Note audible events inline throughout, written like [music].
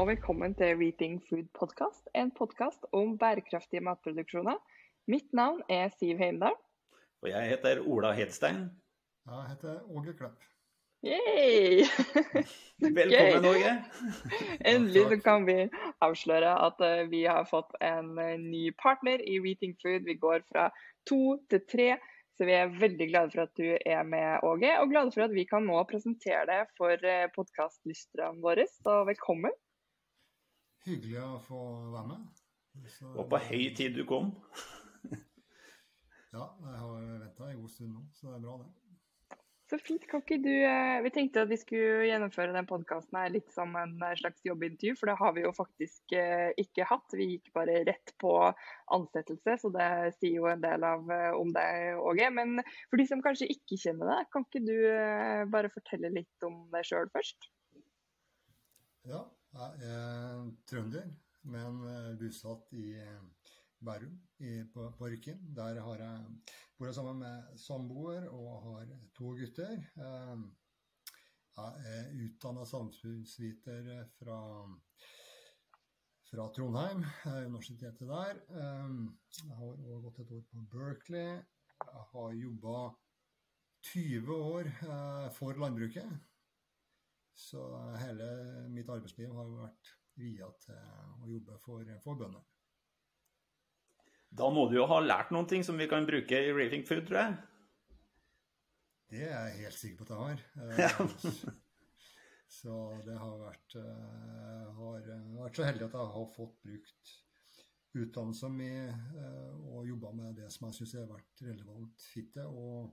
og velkommen til Reaping Food Podcast, en podkast om bærekraftige matproduksjoner. Mitt navn er Siv Heimdal. Og jeg heter Ola Hedstein. Jeg heter Åge Klepp. Yay! [laughs] Velkommen, Åge. [laughs] Endelig så kan vi avsløre at eh, vi har fått en eh, ny partner i Reating Food. Vi går fra to til tre. Så vi er veldig glade for at du er med, Åge, og glade for at vi kan nå presentere deg for eh, podkastlysterne våre. Så velkommen. Hyggelig å få være med. Så, og på høy tid du kom. [laughs] ja, jeg har venta en god stund nå, så det er bra, det. Så fint. Kan ikke du eh, Vi tenkte at vi skulle gjennomføre den podkasten litt som en eh, slags jobbintervju, for det har vi jo faktisk eh, ikke hatt. Vi gikk bare rett på ansettelse, så det sier jo en del av om deg, Åge. Men for de som kanskje ikke kjenner deg, kan ikke du bare fortelle litt om deg sjøl først? Ja, jeg er trønder, men bosatt i Bærum på, på Rykken. Der har jeg, bor jeg sammen med samboer og har to gutter. Ehm, jeg er utdanna samfunnsviter fra, fra Trondheim, universitetet der. Jeg har også gått et år på Berkeley. Jeg har jobba 20 år eh, for landbruket. Så hele mitt arbeidsliv har vært via til å jobbe for, for bønder. Da må du jo ha lært noen ting som vi kan bruke i Raving Food, tror jeg? Det er jeg helt sikker på at jeg har. [laughs] Så det har vært har vært så heldig at jeg har fått brukt utdannelsen min eh, og jobba med det som jeg syns har vært relevant. Og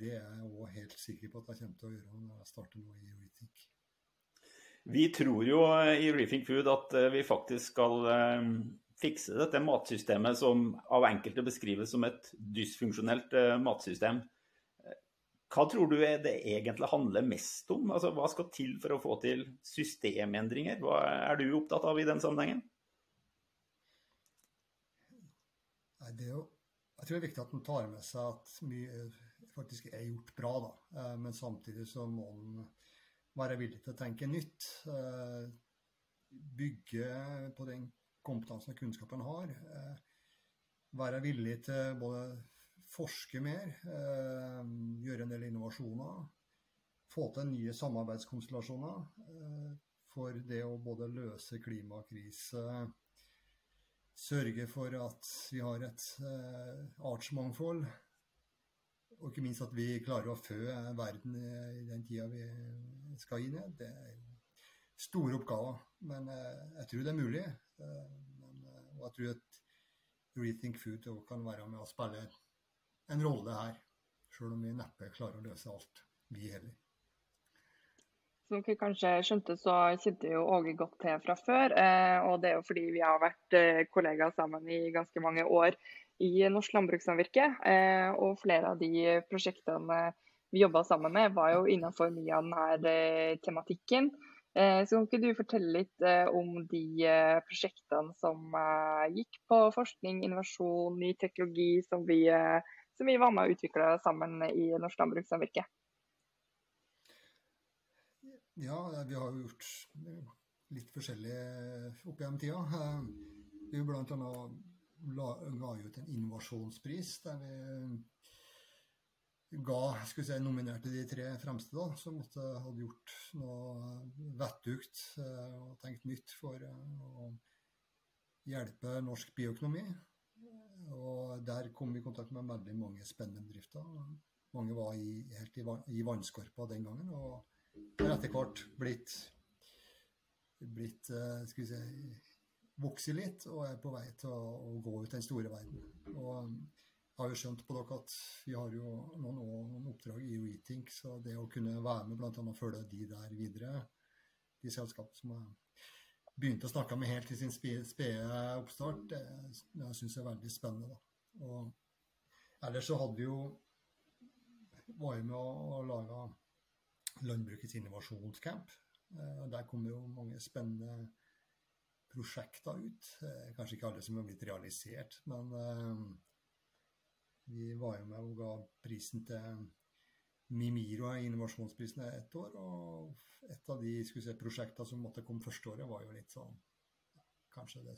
det er jeg òg helt sikker på at jeg kommer til å gjøre når jeg starter nå i Rethink. Vi tror jo i Reefing Food at eh, vi faktisk skal eh, fikse dette matsystemet som av enkelte beskrives som et dysfunksjonelt matsystem. Hva tror du det egentlig handler mest om? Altså, hva skal til for å få til systemendringer? Hva er du opptatt av i den sammenhengen? Nei, det er jo, jeg tror det er viktig at man tar med seg at mye faktisk er gjort bra. Da. Eh, men samtidig så må en være villig til å tenke nytt. Eh, bygge på den kompetansen og kunnskapen har. Eh, være villig til både forske mer, gjøre en del innovasjoner. Få til nye samarbeidskonstellasjoner for det å både løse klimakrise, sørge for at vi har et artsmangfold, og ikke minst at vi klarer å fø verden i den tida vi skal inn i. Det er store oppgaver, men jeg tror det er mulig. Eh, men, eh, og jeg tror at Rethink Food kan være med å spille en rolle her. Selv om vi neppe klarer å løse alt, vi heller. Som dere kanskje skjønte, så kjente jo Åge godt til fra før. Eh, og det er jo fordi vi har vært kollegaer sammen i ganske mange år i Norsk Landbrukssamvirke. Og flere av de prosjektene vi jobba sammen med, var jo innenfor mye av denne tematikken. Eh, så kan ikke du fortelle litt eh, om de eh, prosjektene som gikk på forskning, innovasjon, ny teknologi, som vi, som vi var med og utvikla sammen i Norsk Landbrukssamvirke? Ja, vi har jo gjort litt forskjellig opp gjennom tida. Vi bl.a. La, ga ut en innovasjonspris der vi ga skal vi si, nominerte de tre fremste, da, som måtte, hadde gjort noe vettugt eh, og tenkt nytt for eh, å hjelpe norsk bioøkonomi. Og Der kom vi i kontakt med veldig mange spennende bedrifter. Mange var i, helt i, i vannskorpa den gangen, og har etter hvert blitt, blitt eh, si, vokst litt og er på vei til å, å gå ut den store verden. Og har jo skjønt på dere at vi har jo noen, noen oppdrag i Rethink, så det å kunne være med bl.a. følge de der videre, de selskapene som jeg begynte å snakke med helt i sin spede oppstart, det, det syns jeg er veldig spennende. Da. Og ellers så hadde vi jo var jo med å, lage Landbrukets innovasjonscamp. Eh, der kom jo mange spennende prosjekter ut. Eh, kanskje ikke alle som har blitt realisert, men eh, vi var jo med og ga prisen til Mimiro er innovasjonsprisen ett år, og et av de si, prosjektene som måtte komme første året, var jo litt sånn Kanskje det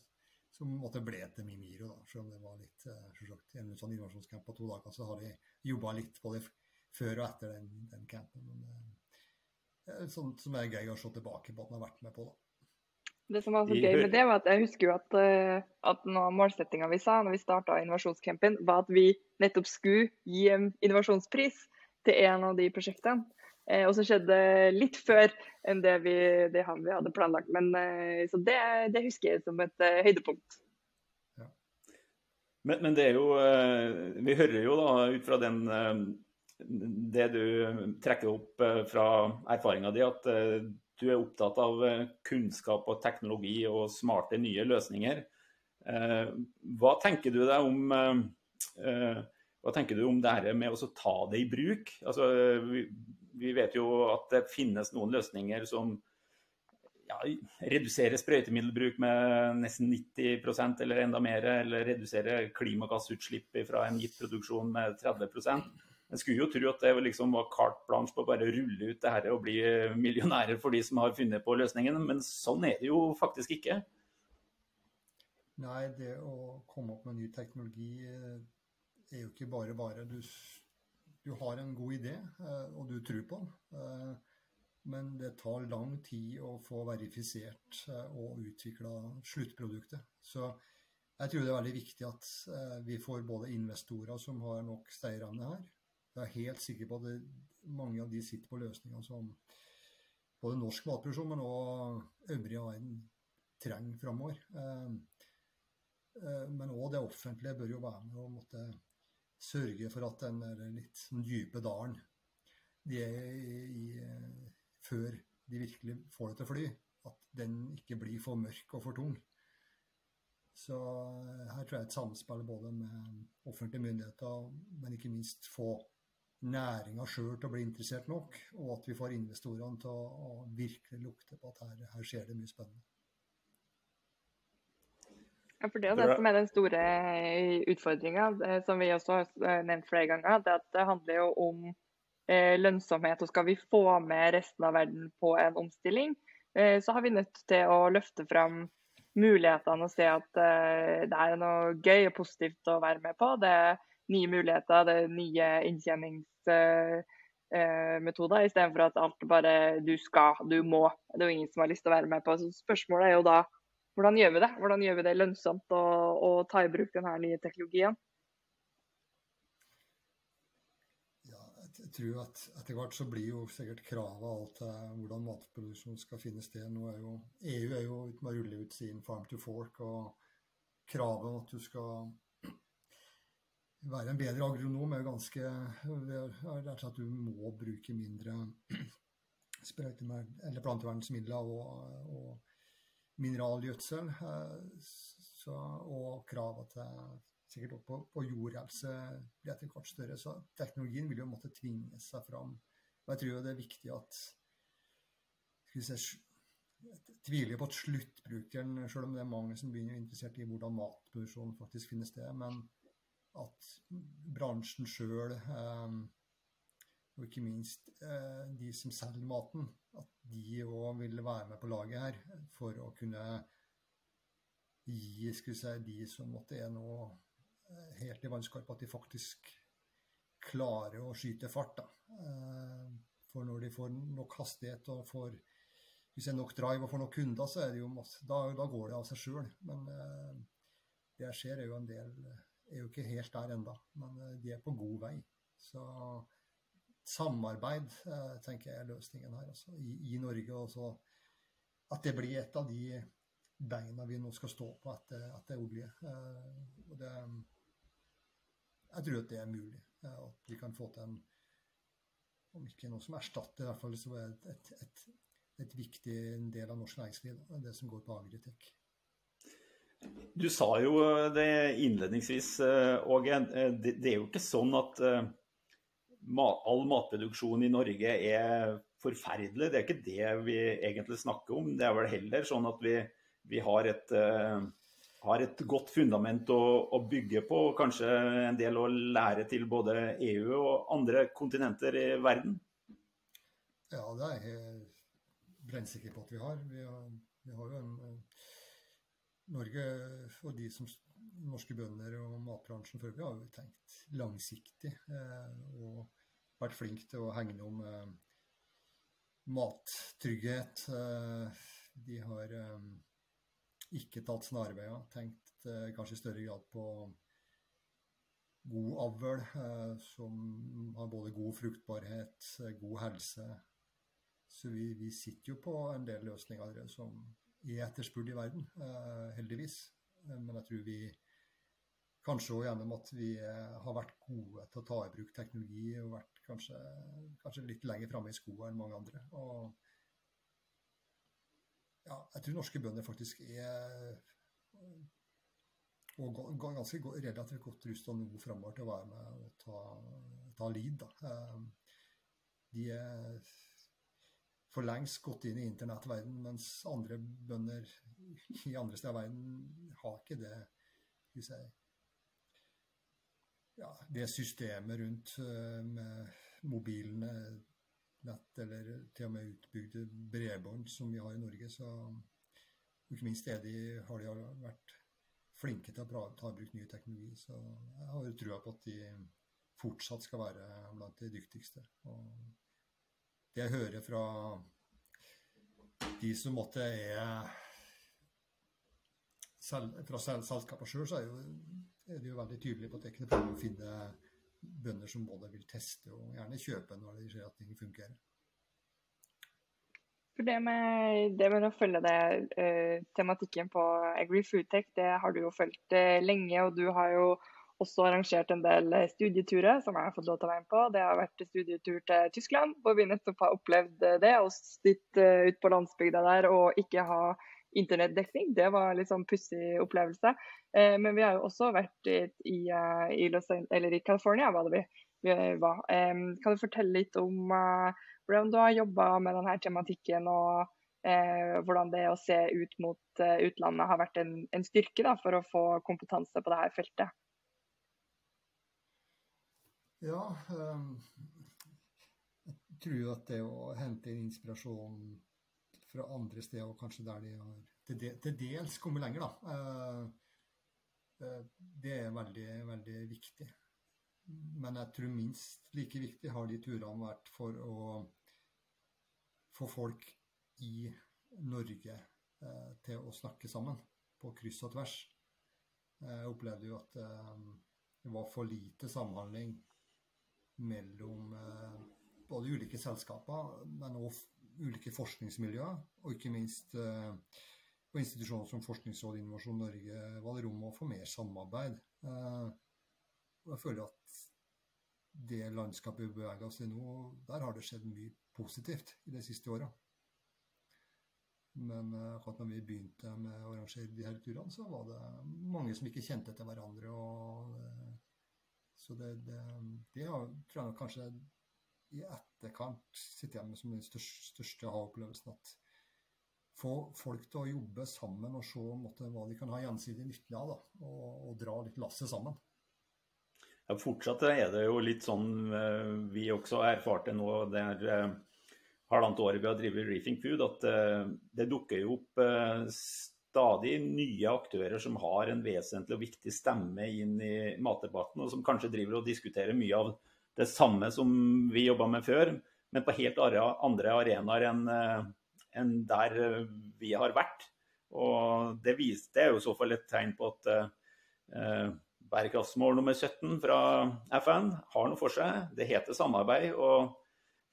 som måtte ble til Mimiro, da. Selv om det var litt selvsagt, en sånn innovasjonscamp på to dager, så har de jobba litt på det før og etter den, den campen. Men det er sånt som er gøy å se tilbake på at man har vært med på. da. Det som var så gøy med det, var at jeg husker jo at, eh, at målsettinga vi sa når vi starta innovasjonscampen, var at vi nettopp skulle gi en innovasjonspris til en av de prosjektene. Eh, og så skjedde det litt før enn det vi, det vi hadde planlagt. Men, eh, så det, det, husker jeg som et eh, høydepunkt. Ja. Men, men, det er jo Vi hører jo da ut fra den det du trekker opp fra erfaringa di, at du er opptatt av eh, kunnskap og teknologi og smarte nye løsninger. Eh, hva tenker du deg om eh, hva tenker du om det her med å ta det i bruk? Altså, vi, vet jo at det finnes noen løsninger som ja, reduserer sprøytemiddelbruk med nesten 90% eller enda mer, eller reduserer klimagassutslipp fra en gitt produksjon med 30 en skulle jo tro at det liksom var carte blanche på å bare rulle ut det her og bli millionærer for de som har funnet på løsningen, men sånn er det jo faktisk ikke. Nei, det å komme opp med ny teknologi eh, er jo ikke bare bare. Du, du har en god idé, eh, og du tror på den. Eh, men det tar lang tid å få verifisert og utvikla sluttproduktet. Så jeg tror det er veldig viktig at vi får både investorer som har nok stayerevne her, jeg er helt sikker på at mange av de sitter på løsninger som både norsk matproduksjon, men òg øvrige verden trenger framover. Eh, eh, men òg det offentlige bør jo være med og måtte sørge for at den litt dype dalen de er i, før de virkelig får det til å fly, at den ikke blir for mørk og for tung. Så eh, her tror jeg et samspill både med offentlige myndigheter, men ikke minst få næringa sjøl til å bli interessert nok, og at vi får investorene til å, å virkelig lukte på at her, her, skjer det mye spennende. Ja, for Det er det som er den store utfordringa, eh, som vi også har eh, nevnt flere ganger. det at det handler jo om eh, lønnsomhet. og Skal vi få med resten av verden på en omstilling, så har vi nødt til å løfte fram mulighetene og se at det er noe gøy og positivt å være med på. Det er nye muligheter, det er nye inntjeningsmetoder, istedenfor at alt bare du skal, du må. Det er jo ingen som har lyst til å være med på. Så spørsmålet er jo da hvordan gjør vi det? Hvordan gjør vi det lønnsomt å, å ta i bruk denne nye teknologien? jeg tror at etter hvert så blir jo sikkert kravet til hvordan matproduksjon skal finne sted. Nå er jo, EU er jo ute med å rulle ut sin Farm to Fork, og kravet om at du skal være en bedre agronom er ganske Rett og at du må bruke mindre [clears throat] eller plantevernmidler og, og mineralgjødsel. Så, og kravet til sikkert også på, på jordhelse blir etter hvert større. Så teknologien vil jo måtte tvinge seg fram. Og jeg tror det er viktig at skal vi se, tviler på at sluttbrukeren, selv om det er mange som begynner å interessert i hvordan matproduksjon faktisk finner sted, men at bransjen sjøl, eh, og ikke minst eh, de som selger maten, at de òg vil være med på laget her for å kunne gi si, de som måtte er nå eh, helt i vannskorpa, at de faktisk klarer å skyte fart. Da. For når de får nok hastighet og får hvis det er nok drive og får nok kunder, så er det jo masse, da, da går det av seg sjøl. Men det jeg ser er jo en del er jo ikke helt der enda, men eh, de er på god vei. Så samarbeid eh, tenker jeg er løsningen her altså, i, i, Norge. Også, at det blir et av de beina vi nå skal stå på etter, etter olje. Og det, jeg tror at det er mulig. At vi kan få til en om ikke noe som erstatter, i hvert fall det et, et, et viktig del av norsk næringsliv, det som går på agritek. Du sa jo det innledningsvis, eh, Åge. Eh, det er jo ikke sånn at eh, all matproduksjon i Norge er forferdelig. Det er ikke det vi egentlig snakker om. Det er vel heller sånn at vi, vi har et har et godt fundament å, å, bygge på, Og kanskje en del å lære til både EU og andre kontinenter i verden? Ja, det er jeg brennsikker på at vi har. Vi har, vi har jo en Norge og de som norske bønder og matbransjen for øvrig har jo tenkt langsiktig eh, og vært flink til å hegne om eh, mattrygghet. Eh, de har ikke tatt snarveier, tenkt kanskje i større grad på god avl, som har både god fruktbarhet, god helse. Så vi, vi sitter jo på en del løsninger som er etterspurt i verden, eh, heldigvis. Eh, men jeg tror vi kanskje òg gjennom at vi eh, har vært gode til å ta i bruk teknologi og vært kanskje, kanskje litt lenger framme i skoene enn mange andre. Og ja, jeg tror norske bønder faktisk er og ganske relativt godt rusta nå framover til å være med og ta, ta lead. Da. De er for lengst gått inn i internettverden, mens andre bønder i andre steder av verden har ikke det si, ja, det systemet rundt eh, med mobilene, nett eller til og med utbygde bredbånd som vi har i Norge. Så ikke minst er de, har de vært flinke til å ta i bruk ny teknologi. Så jeg har trua på at de fortsatt skal være blant de dyktigste. Og det jeg hører fra de som måtte er selv, fra selskapet sjøl, så er, jo, er, de jo veldig tydelige på at det ikke er problem å finne bønder som både vil teste og gjerne kjøpe når de ser at ting fungerer. For det med, det med å følge det, uh, tematikken på Agri Foodtech, det har du jo fulgt uh, lenge. Og du har jo også arrangert en del eh, studieturer som jeg har fått lov til å være med på. Det har vært studietur til Tyskland, hvor vi nettopp har opplevd eh, det. Å sitte eh, ute på landsbygda der og ikke ha internettdekning. Det var en litt sånn pussig opplevelse. Men vi har jo også vært i, i, Los, i California, var det vi, vi var. Kan du fortelle litt om hvordan du har jobba med denne tematikken, og hvordan det å se ut mot utlandet har vært en, en styrke da, for å få kompetanse på dette feltet? Ja, ehm, jeg tror at det å hente inspirasjon fra andre steder, og kanskje der de har til, dels kommet lenger, da, eh, eh, det er veldig, veldig viktig. Men jeg tror minst like viktig har de turene vært for å få folk i Norge eh, til å snakke sammen på kryss og tvers. Jeg opplevde jo at det var for lite samhandling mellom eh, både ulike selskaper, men også ulike forskningsmiljøer, og ikke minst eh, på institusjoner som Forskningsrådet Innovasjon Norge var det rom å få mer samarbeid. Eh, og jeg føler at det landskapet vi beveger oss i nå, der har det skjedd mye positivt i de siste åra. Men akkurat når vi begynte med å arrangere de her turene, så var det mange som ikke kjente til hverandre. og så det, det, det har, tror jeg kanskje i etterkant sitter igjen med som den største, største aha-opplevelsen. At få folk til å jobbe sammen og se måtte, hva de kan ha gjensidig nytte av. Da, og, og, dra litt lasset sammen. Ja, Fortsatt er det jo litt sånn eh, vi også erfarte nå. det er eh, halvannet året vi har drevet Reefing Food, at eh, det dukker jo opp stadig nye aktører som har en vesentlig og viktig stemme inn i matdebatten, og som kanskje driver og diskuterer mye av det samme som vi jobba med før, men på helt andre arenaer enn eh, der eh, vi har vært. Og det, viser, det er jo i så fall et tegn på at eh, bærekraftsmål nummer 17 fra FN har noe for seg. Det heter samarbeid, og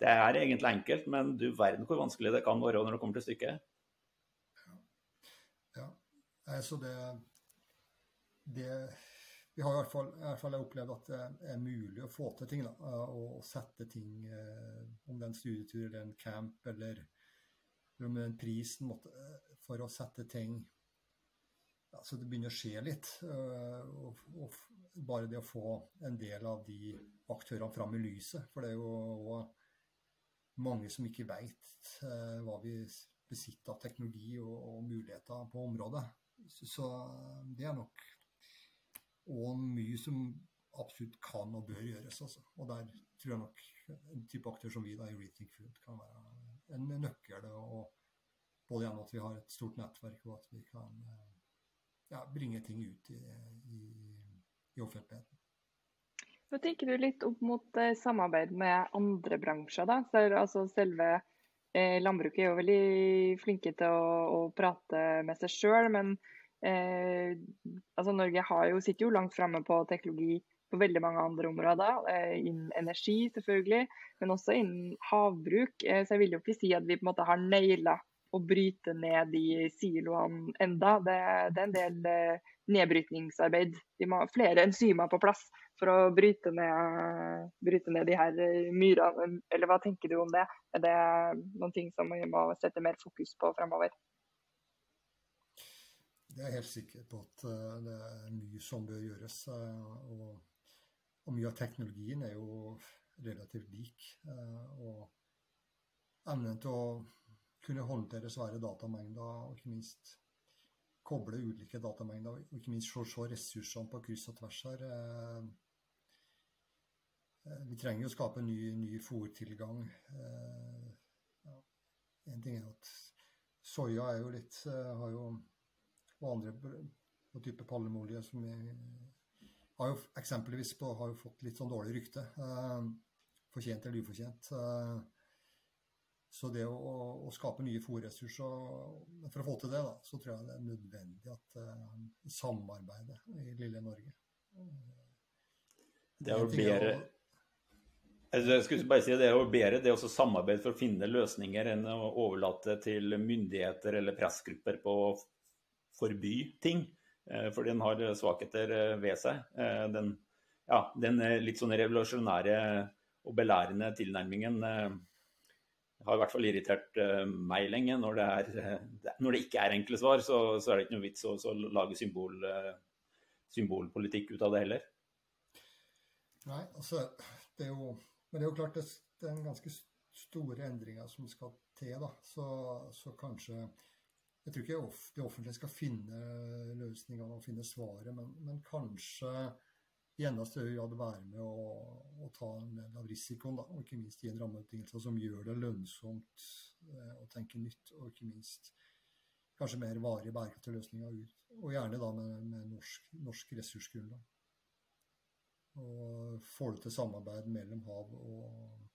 det er egentlig enkelt, men du verden hvor vanskelig det kan være når det kommer til stykket. Så det, det Vi har i hvert fall, i hvert fall opplevd at det er mulig å få til ting. Da, og sette ting eh, Om det er en studietur eller en camp eller, om det er en pris for å sette ting ja, så det begynner å skje litt. Eh, og, og, bare det å få en del av de aktørene fram i lyset. For det er jo mange som ikke veit eh, hva vi besitter av teknologi og, og muligheter på området. Så det er nok og mye som absolutt kan og bør gjøres. Altså. Og der tror jeg nok en type aktør som vi da, i Rethink Food kan være en nøkkel. Og både gjennom at vi har et stort nettverk, og at vi kan ja, bringe ting ut i, i, i offentligheten. Hva tenker du litt opp mot eh, samarbeid med andre bransjer? da? Så, altså selve eh, Landbruket er jo veldig flinke til å, å prate med seg sjøl, men eh, altså Norge jo, sitter jo langt framme på teknologi på veldig mange andre områder. Eh, innen energi selvfølgelig, men også innen havbruk. Eh, så jeg vil jo ikke si at vi på en måte har naila å bryte ned de siloene enda. Det, det er en del eh, nedbrytningsarbeid. Vi må ha flere enzymer på plass for å bryte ned, bryte ned de her eh, myrene. Eller hva tenker du om det? Er det noen ting som vi må sette mer fokus på fremover? Det er helt sikker på at eh, det er mye som bør gjøres. Eh, og, og mye av teknologien er jo relativt lik. Og evnen til å kunne håndtere svære datamengder, og ikke minst koble ulike datamengder, og ikke minst se ressursene på kryss og tvers her. Eh, vi trenger jo å skape ny, ny fòrtilgang. Eh, ja. En ting er at soya er jo litt eh, har jo, Og andre og type palmeolje som vi har jo eksempelvis på, har jo fått litt sånn dårlig rykte. Fortjent eller ufortjent. Så det å, å skape nye fòrressurser For å få til det, da, så tror jeg det er nødvendig at uh, samarbeidet i lille Norge Det er jo bedre jeg skulle bare si Det er jo bedre det å samarbeide for å finne løsninger enn å overlate til myndigheter eller pressgrupper på å forby ting. Eh, for den har svakheter eh, ved seg. Eh, den, ja, den litt sånn revolusjonære og belærende tilnærmingen har i hvert fall irritert meg lenge. Når det, er, når det ikke er enkle svar, så, så, er det ikke noe vits å lage symbol, symbolpolitikk ut av det heller. Nei, altså det er jo men det er jo klart det, det er ganske store endringer som skal til. da, Så, så kanskje Jeg tror ikke det offentlige skal finne løsningene og finne svaret, men, men kanskje i enda større grad være med å, å, ta en del av risikoen. Da, og ikke minst gi en rammebetingelse som gjør det lønnsomt eh, å tenke nytt. Og ikke minst kanskje mer varige, bærekraftige løsninger ut. Og gjerne da med, med norsk, norsk ressursgrunnlag. Og får du til samarbeid mellom hav og,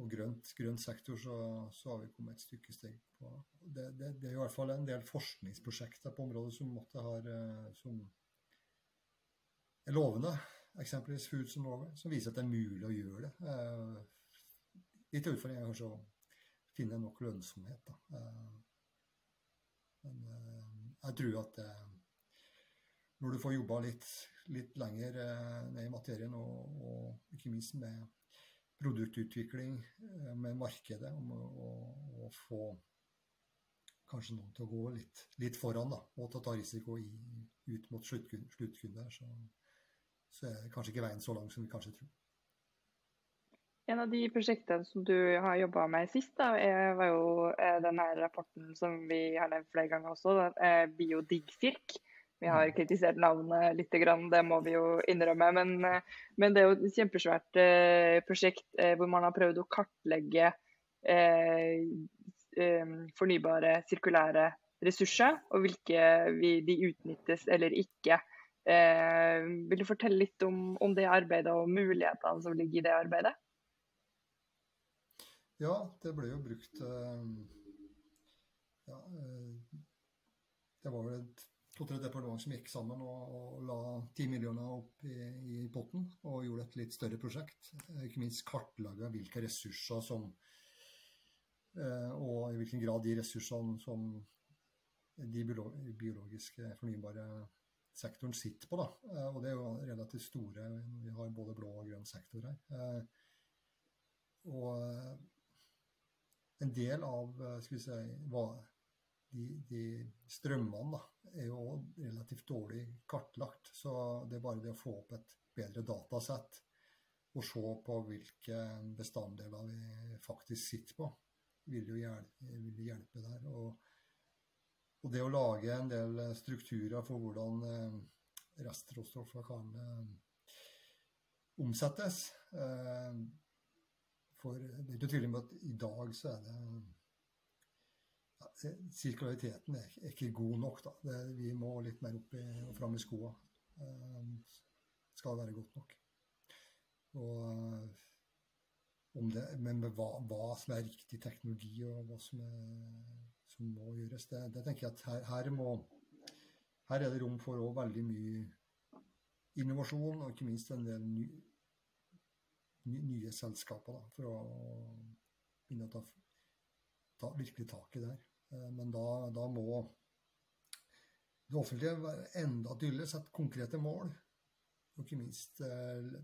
og grønt, grønt sektor, så, så, har vi kommet et stykke steg på. Det, det, det, er i hvert fall en del forskningsprosjekter på området som, har, ha, som er lovende. Eksempelvis Foods Norway, som viser at det er mulig å gjøre det. Eh, litt utfordring er kanskje å finne nok lønnsomhet. Da. Eh, men jeg tror at det, når du får jobba litt, litt lenger eh, ned i materien, og, og, ikke minst med produktutvikling, eh, med markedet, og, å få kanskje noen til å gå litt, litt foran da, og å ta risiko i, ut mot sluttkunder, så, så er kanskje ikke veien så lang som vi kanskje tror. En av de prosjektene som du har jobba med sist, da, var jo eh, denne rapporten som vi har nevnt flere ganger også, Biodigfirk. Vi har kritisert navnet litt, det må vi jo innrømme. Men, men det er jo et kjempesvært eh, prosjekt eh, hvor man har prøvd å kartlegge eh, fornybare, sirkulære ressurser, og hvilke de utnyttes eller ikke. vil du fortelle litt om, om det arbeidet og mulighetene som ligger i det arbeidet? Ja, det ble jo brukt ja, Det var vel et to-tre departement som gikk sammen og, og la ti millioner opp i, i, potten og gjorde et litt større prosjekt. Ikke minst kartlaga hvilke ressurser som eh, Og i hvilken grad de ressursene som de biologiske fornybare sektoren sitter på. Da. Eh, og det er jo relativt store. Vi har både blå og grønn sektor her. Eh, og en del av skal vi si, de, de strømmene da, er jo relativt dårlig kartlagt. Så det er bare det å få opp et bedre datasett og se på hvilke bestanddeler vi faktisk sitter på, vil jo hjelpe, vil hjelpe der. Og, og det å lage en del strukturer for hvordan eh, restråstoffer kan eh, omsettes eh, For det er ikke tvil om at i dag så er det Sirkulariteten er, ikke god nok. da. Det, vi må litt mer opp i, og fram i skoa. skal det være godt nok. Og om det, men hva, hva, som er riktig teknologi, og hva som er som må gjøres. Det, det tenker jeg at her, her, må, her er det rom for veldig mye innovasjon, og ikke minst en del ny, ny, nye selskaper da, for å begynne å ta, ta virkelig tak i det her. Eh, men da, da, må det offentlige være enda tydeligere, sette konkrete mål. Og ikke minst eh,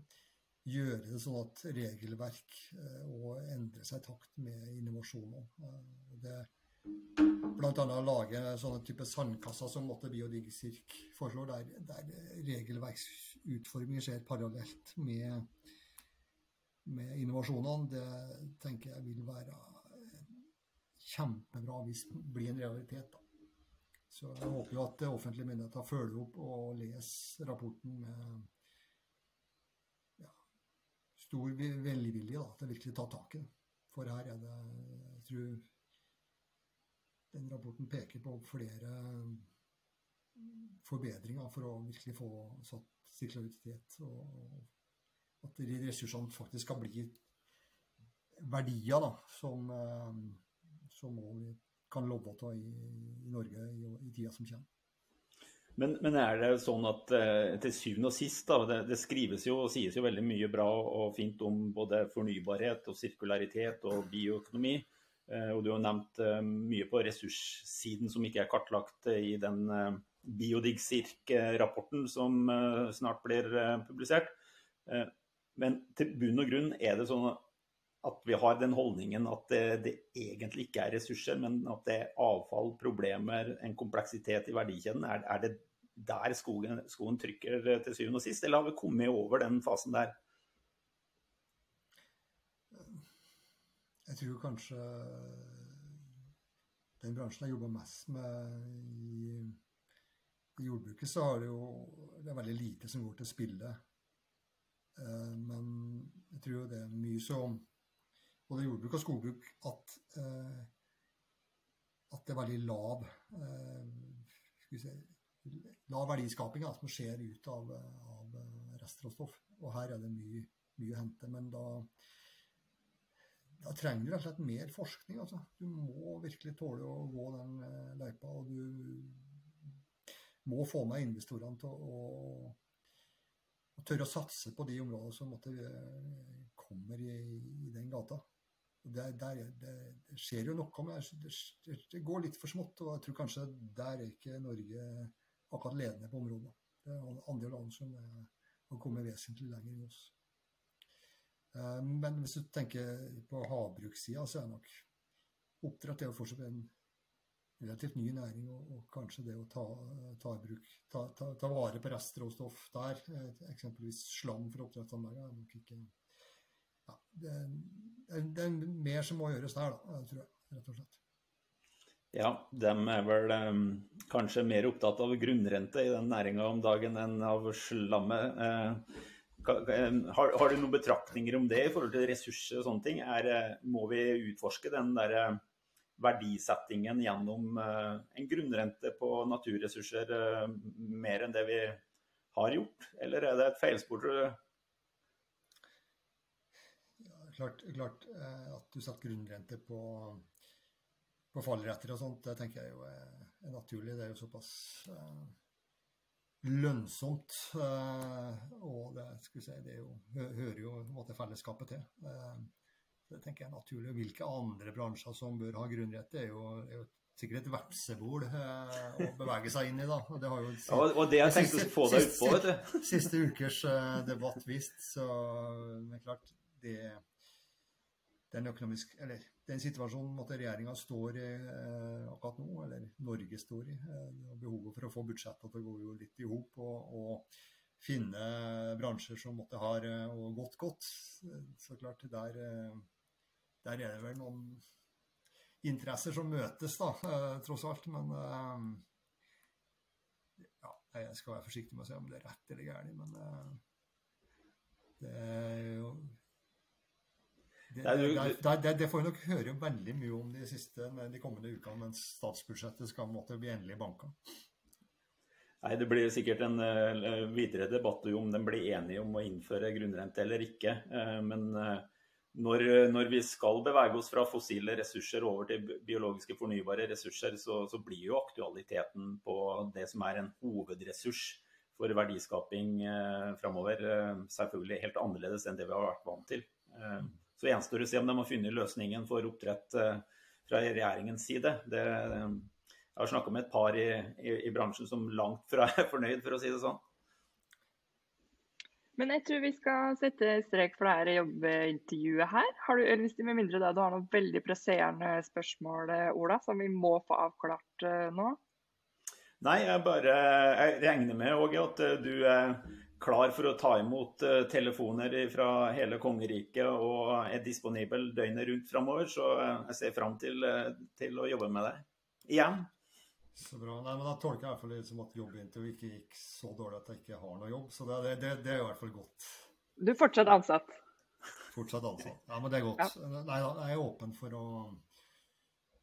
gjøre det sånn at regelverk eh, og endre seg i takt med innovasjoner. Eh, bl.a. lage sånne type sandkasser som Måtte Biodigcirk foreslår, der, der regelverksutforminger skjer parallelt med, med innovasjonene. Det tenker jeg vil være kjempebra hvis det blir en realitet. Da. Så jeg håper jo at offentlige myndigheter følger opp og leser rapporten med ja, stor velvilje til å virkelig ta tak i det. For her er det jeg tror den rapporten peker på flere forbedringer for å virkelig få satt sirkularitet, og at ressursene faktisk skal bli verdier da, som, eh, som vi kan love å ta i, i Norge i, i tida som kommer. Men, men, er det sånn at eh, til syvende og sist, da, det, det, skrives jo og sies jo veldig mye bra og fint om både fornybarhet og sirkularitet og bioøkonomi. Eh, og du har nevnt eh, mye på ressurssiden som ikke er kartlagt i den Biodig-SIRK-rapporten som snart blir publisert. Men til bunn og grunn er det sånn at vi har den holdningen at det, det, egentlig ikke er ressurser, men at det er avfall, problemer, en kompleksitet i verdikjeden. Er, er det der skoen, skoen, trykker til syvende og sist, eller har vi kommet over den fasen der? Jeg tror kanskje den bransjen jeg jobber mest med i, i, jordbruket, så har det jo det er veldig lite som går til spille. Eh, men jeg tror det er mye som både jordbruk og skogbruk at, eh, at det er veldig lav eh, si, lav verdiskaping ja, som skjer ut av, av restråstoff. Og her er det mye, mye å hente. Men da da trenger du rett og slett mer forskning. Altså. Du må virkelig tåle å gå den uh, løypa. Og du må få med investorene til å, å, tørre å satse på de områdene som måtte, uh, kommer i, i, den gata. Det, der, det, det, skjer jo noe, men det, det, går litt for smått. Og jeg tror kanskje der er ikke Norge akkurat ledende på området. Det er andre land som har kommet vesentlig lenger enn oss. Eh, men hvis du tenker på havbrukssida, så er nok oppdrett er jo fortsatt en relativt ny næring. Og, og kanskje det å ta, ta, bruk, ta, ta vare på restråstoff der, eh, eksempelvis slam fra oppdrettsanleggene, er nok ikke ja, det, det, er, mer som må gjøres der, da, tror jeg, rett og slett. Ja, de er vel um, kanskje mer opptatt av grunnrente i den næringa om dagen enn av slammet. Eh, har, har, du noen betraktninger om det i forhold til ressurser og sånne ting? Er, eh, må vi utforske den der eh, verdisettingen gjennom eh, en grunnrente på naturressurser mer enn det vi har gjort, eller er det et feilspor, tror du? Klart, klart at du setter grunnrente på, på fallretter og sånt, det tenker jeg jo er, er naturlig. Det er jo såpass lønnsomt. Eh, og det, si, det jo, hører jo måte, fellesskapet til. Eh, det tenker jeg er naturlig. Hvilke andre bransjer som bør ha grunnrente, er jo, er jo sikkert et vepsebol eh, å bevege seg inn i. da. Og det har jo ja, og det jeg tenkte å få deg ut på, vet du. Siste ukers debatt vist. Så men klart, det den, økonomisk, eller, den situasjonen måtte regjeringa står i eh, akkurat nå, eller Norge står i. Eh, behovet for å få budsjettet til å gå jo litt i hop. Og, og, finne bransjer som måtte ha eh, og gått godt. Så klart, der, eh, der er det vel noen interesser som møtes, da, tross alt. Men ja, jeg skal være forsiktig med å si om det er rett eller galt. Men det er jo det, det, det, det, får vi nok høre veldig mye om de, siste, de kommende ukene mens statsbudsjettet skal måtte bli endelig banka. Nei, Det blir sikkert en uh, videre debatt om de blir enige om å innføre grunnrente eller ikke. Uh, men uh, når, når, vi skal bevege oss fra fossile ressurser over til biologiske fornybare ressurser, så, så blir jo aktualiteten på det som er en hovedressurs for verdiskaping framover, selvfølgelig helt annerledes enn det vi har vært vant til. Så gjenstår det å se om de har funnet løsningen for oppdrett eh, fra regjeringens side. Det, jeg har snakka med et par i, i, i, bransjen som langt fra er fornøyd, for å si det sånn. Men jeg tror vi skal sette strek for dette jobbintervjuet her. Har du, eller hvis det med mindre da, du har noen veldig presserende spørsmål, Ola, som vi må få avklart uh, nå? Nei, jeg bare jeg regner med Åge, at du er klar for å ta imot uh, telefoner fra hele kongeriket og er disponibel døgnet rundt framover. Så uh, jeg ser fram til, uh, til, å jobbe med deg igjen. Så bra. Nei, men Da tolker jeg i hvert fall det som at jobbintervjuet ikke gikk så dårlig at jeg ikke har noe jobb. Så det, det, det er i hvert fall godt. Du er fortsatt ansatt? Fortsatt ansatt. Ja, men det er godt. Ja. Nei jeg er åpen for å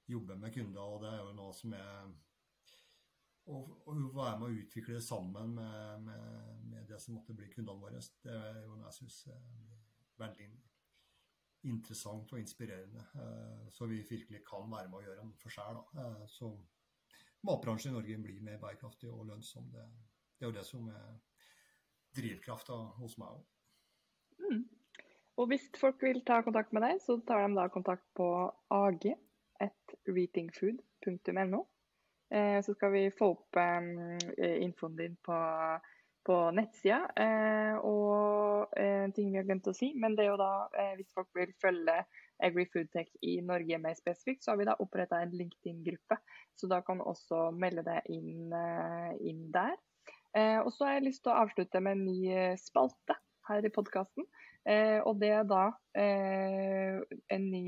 jobbe med kunder, og det er jo noe som er og, og være med å utvikle det sammen med, med, med, det som måtte bli kundene våre, det er jo noe jeg syns er veldig interessant og inspirerende. Eh, så vi virkelig kan være med å gjøre en forskjell. Da. så matbransjen i Norge blir mer bærekraftig og lønnsom. Det, det er jo det som er drivkrafta hos meg òg. Mm. Og hvis folk vil ta kontakt med deg, så tar de da kontakt på ag.reatingfood.no. Eh, så skal vi få opp eh, infoen din på, på nettsida. Eh, og en ting vi har glemt å si, men det er jo da hvis folk vil følge AgriFoodTech i Norge mer spesifikt, så har vi da oppretta en LinkedIn-gruppe. Så da kan du også melde deg inn, inn der. og så har jeg lyst til å avslutte med en ny spalte her i podkasten. Og det er da en ny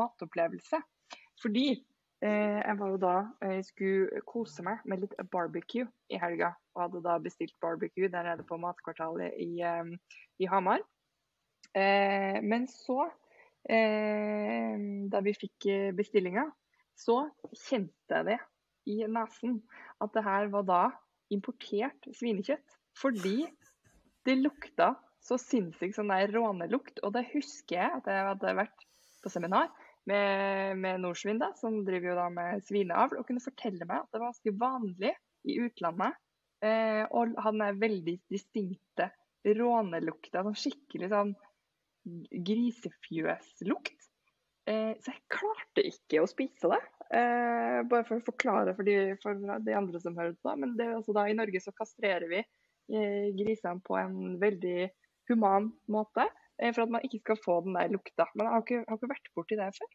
matopplevelse. Fordi jeg var jo da jeg eh, skulle kose meg med litt barbecue i helga. Og hadde da bestilt barbecue der nede på Matkvartalet i, eh, i Hamar. men så, da vi fikk bestillinga, så kjente jeg det i nesen at det her var da importert svinekjøtt. Fordi det lukta så sinnssykt sånn der rånelukt. Og det husker jeg at jeg hadde vært på seminar med, med Norsvin, da, som driver jo da med svineavl, og kunne fortelle meg at det var ganske vanlig i utlandet eh, å ha den veldig distinkte rånelukta, sånn skikkelig sånn grisefjøslukt. Eh, så jeg klarte ikke å spise det. Eh, bare for å forklare for de, for de andre som hører på. Men altså da, i Norge så kastrerer vi eh, grisene på en veldig human måte. Eh, for at man ikke skal få den der lukta. Men jeg har ikke, har ikke vært borti det før.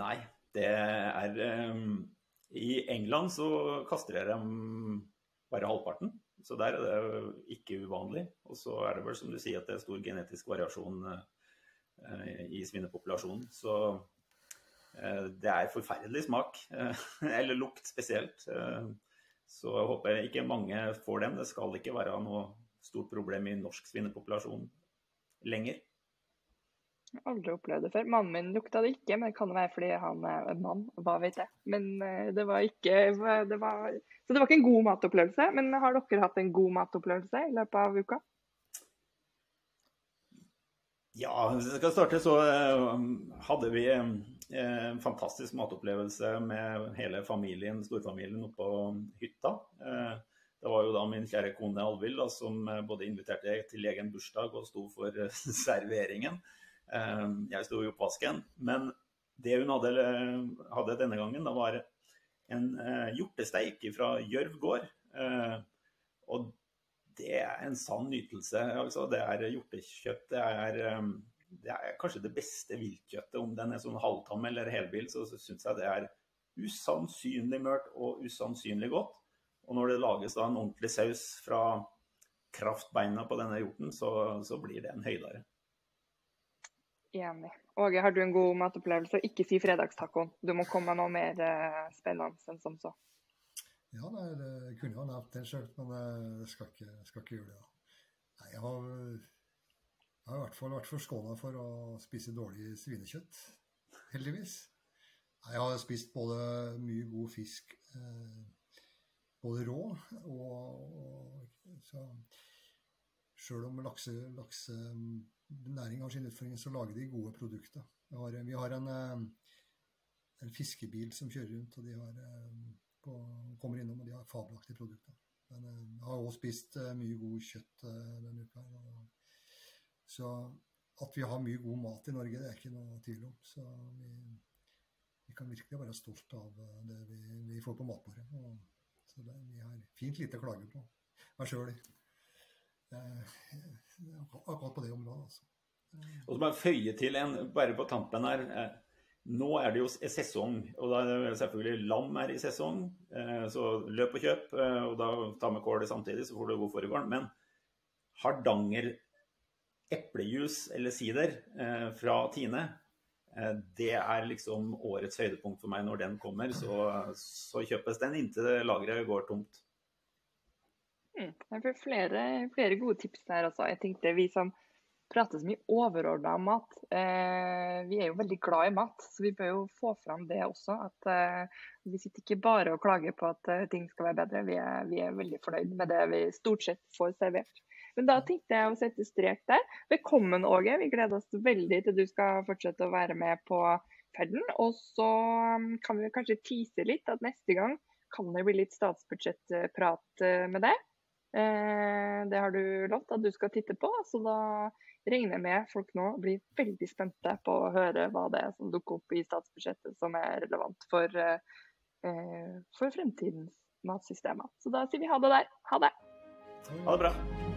Nei, det er um, I England så kastrerer de bare halvparten. Så der er det ikke uvanlig. Og så er det vel som du sier at det er stor genetisk variasjon uh, i svinepopulasjonen. Så uh, det er forferdelig smak. Uh, [laughs] eller lukt spesielt. så jeg håper ikke mange får den. Det skal ikke være noe stort problem i norsk svinepopulasjon lenger. Jeg har aldri opplevd det før. Mannen min lukta det ikke, men det kan være fordi han er en mann. Hva vet jeg. Men eh, det var ikke det var, Så det var ikke en god matopplevelse. Men har dere hatt en god matopplevelse i løpet av uka? Ja, hvis jeg skal starte, så eh, hadde vi eh, en fantastisk matopplevelse med hele familien, storfamilien, oppå hytta. Det var jo da min kjære kone Alvild som eh, både inviterte til egen bursdag og sto for eh, [laughs] serveringen. Eh, jeg sto i oppvasken. Men det hun hadde, hadde denne gangen, var en hjortesteik fra Gjørv gård. Og det er en sann nytelse. Altså, det er hjortekjøtt. Det er, det er, kanskje det beste viltkjøttet. Om den er sånn halvtam eller helbil, så syns jeg det er usannsynlig mørt og usannsynlig godt. Og når det lages da en ordentlig saus fra kraftbeina på denne hjorten, så, så blir det en høydare. Enig. Åge, har du en god matopplevelse? Ikke si fredagstacoen. Du må komme med noe mer uh, spennende enn som så. Ja, nei, det kunne ha nevnt det sjøl, men jeg skal ikke, skal ikke, gjøre det. da. Nei, jeg har, jeg har i hvert fall vært forskåna for å spise dårlig svinekjøtt, heldigvis. Jeg har spist både mye god fisk, eh, både rå og, og så, Sjøl om laksenæring lakse, har sin utfordring, så lager de gode produkter. Vi har, vi har en, eh, en, fiskebil som kjører rundt, og de har, eh, på, kommer innom og de har fabelaktige produkter. Men jeg har også spist mye god kjøtt denne uka. Så at vi har mye god mat i Norge, det er ikke noe tvil om. Så vi, vi kan virkelig være stolt av det vi, vi får på matbordet. Og, så det, vi har fint lite å klage på. Meg sjøl akkurat på det området. altså. Og så bare føye til en, bare på tampen her. Eh, nå er det jo sesong, og da er det selvfølgelig lam er i sesong. Eh, så løp og kjøp, eh, og da ta med kål samtidig, så får du god foregården. Men Hardanger eplejus eller sider fra Tine, det er liksom årets høydepunkt for meg når den kommer. Så, så kjøpes den inntil lageret går tomt. Mm, jeg får flere, flere, gode tips der altså. Jeg tenkte vi som prater så mye overordna om mat, eh, vi er jo veldig glad i mat. Så vi bør jo få fram det også. At eh, vi sitter ikke bare og klager på at eh, ting skal være bedre. Vi er, vi er, veldig fornøyd med det vi stort sett får servert. Men da tenkte jeg å sette strek der. Velkommen, Åge. Vi gleder oss veldig til du skal fortsette å være med på ferden. Og så um, kan vi kanskje tease litt at neste gang kan det bli litt statsbudsjettprat eh, med deg. Eh, det har du lovt at du skal titte på, så da regner jeg med folk nå blir veldig spente på å høre hva det er som dukker opp i statsbudsjettet som er relevant for, eh, for fremtidens matsystemer. Så da sier vi ha det der. Ha det. Ha det bra.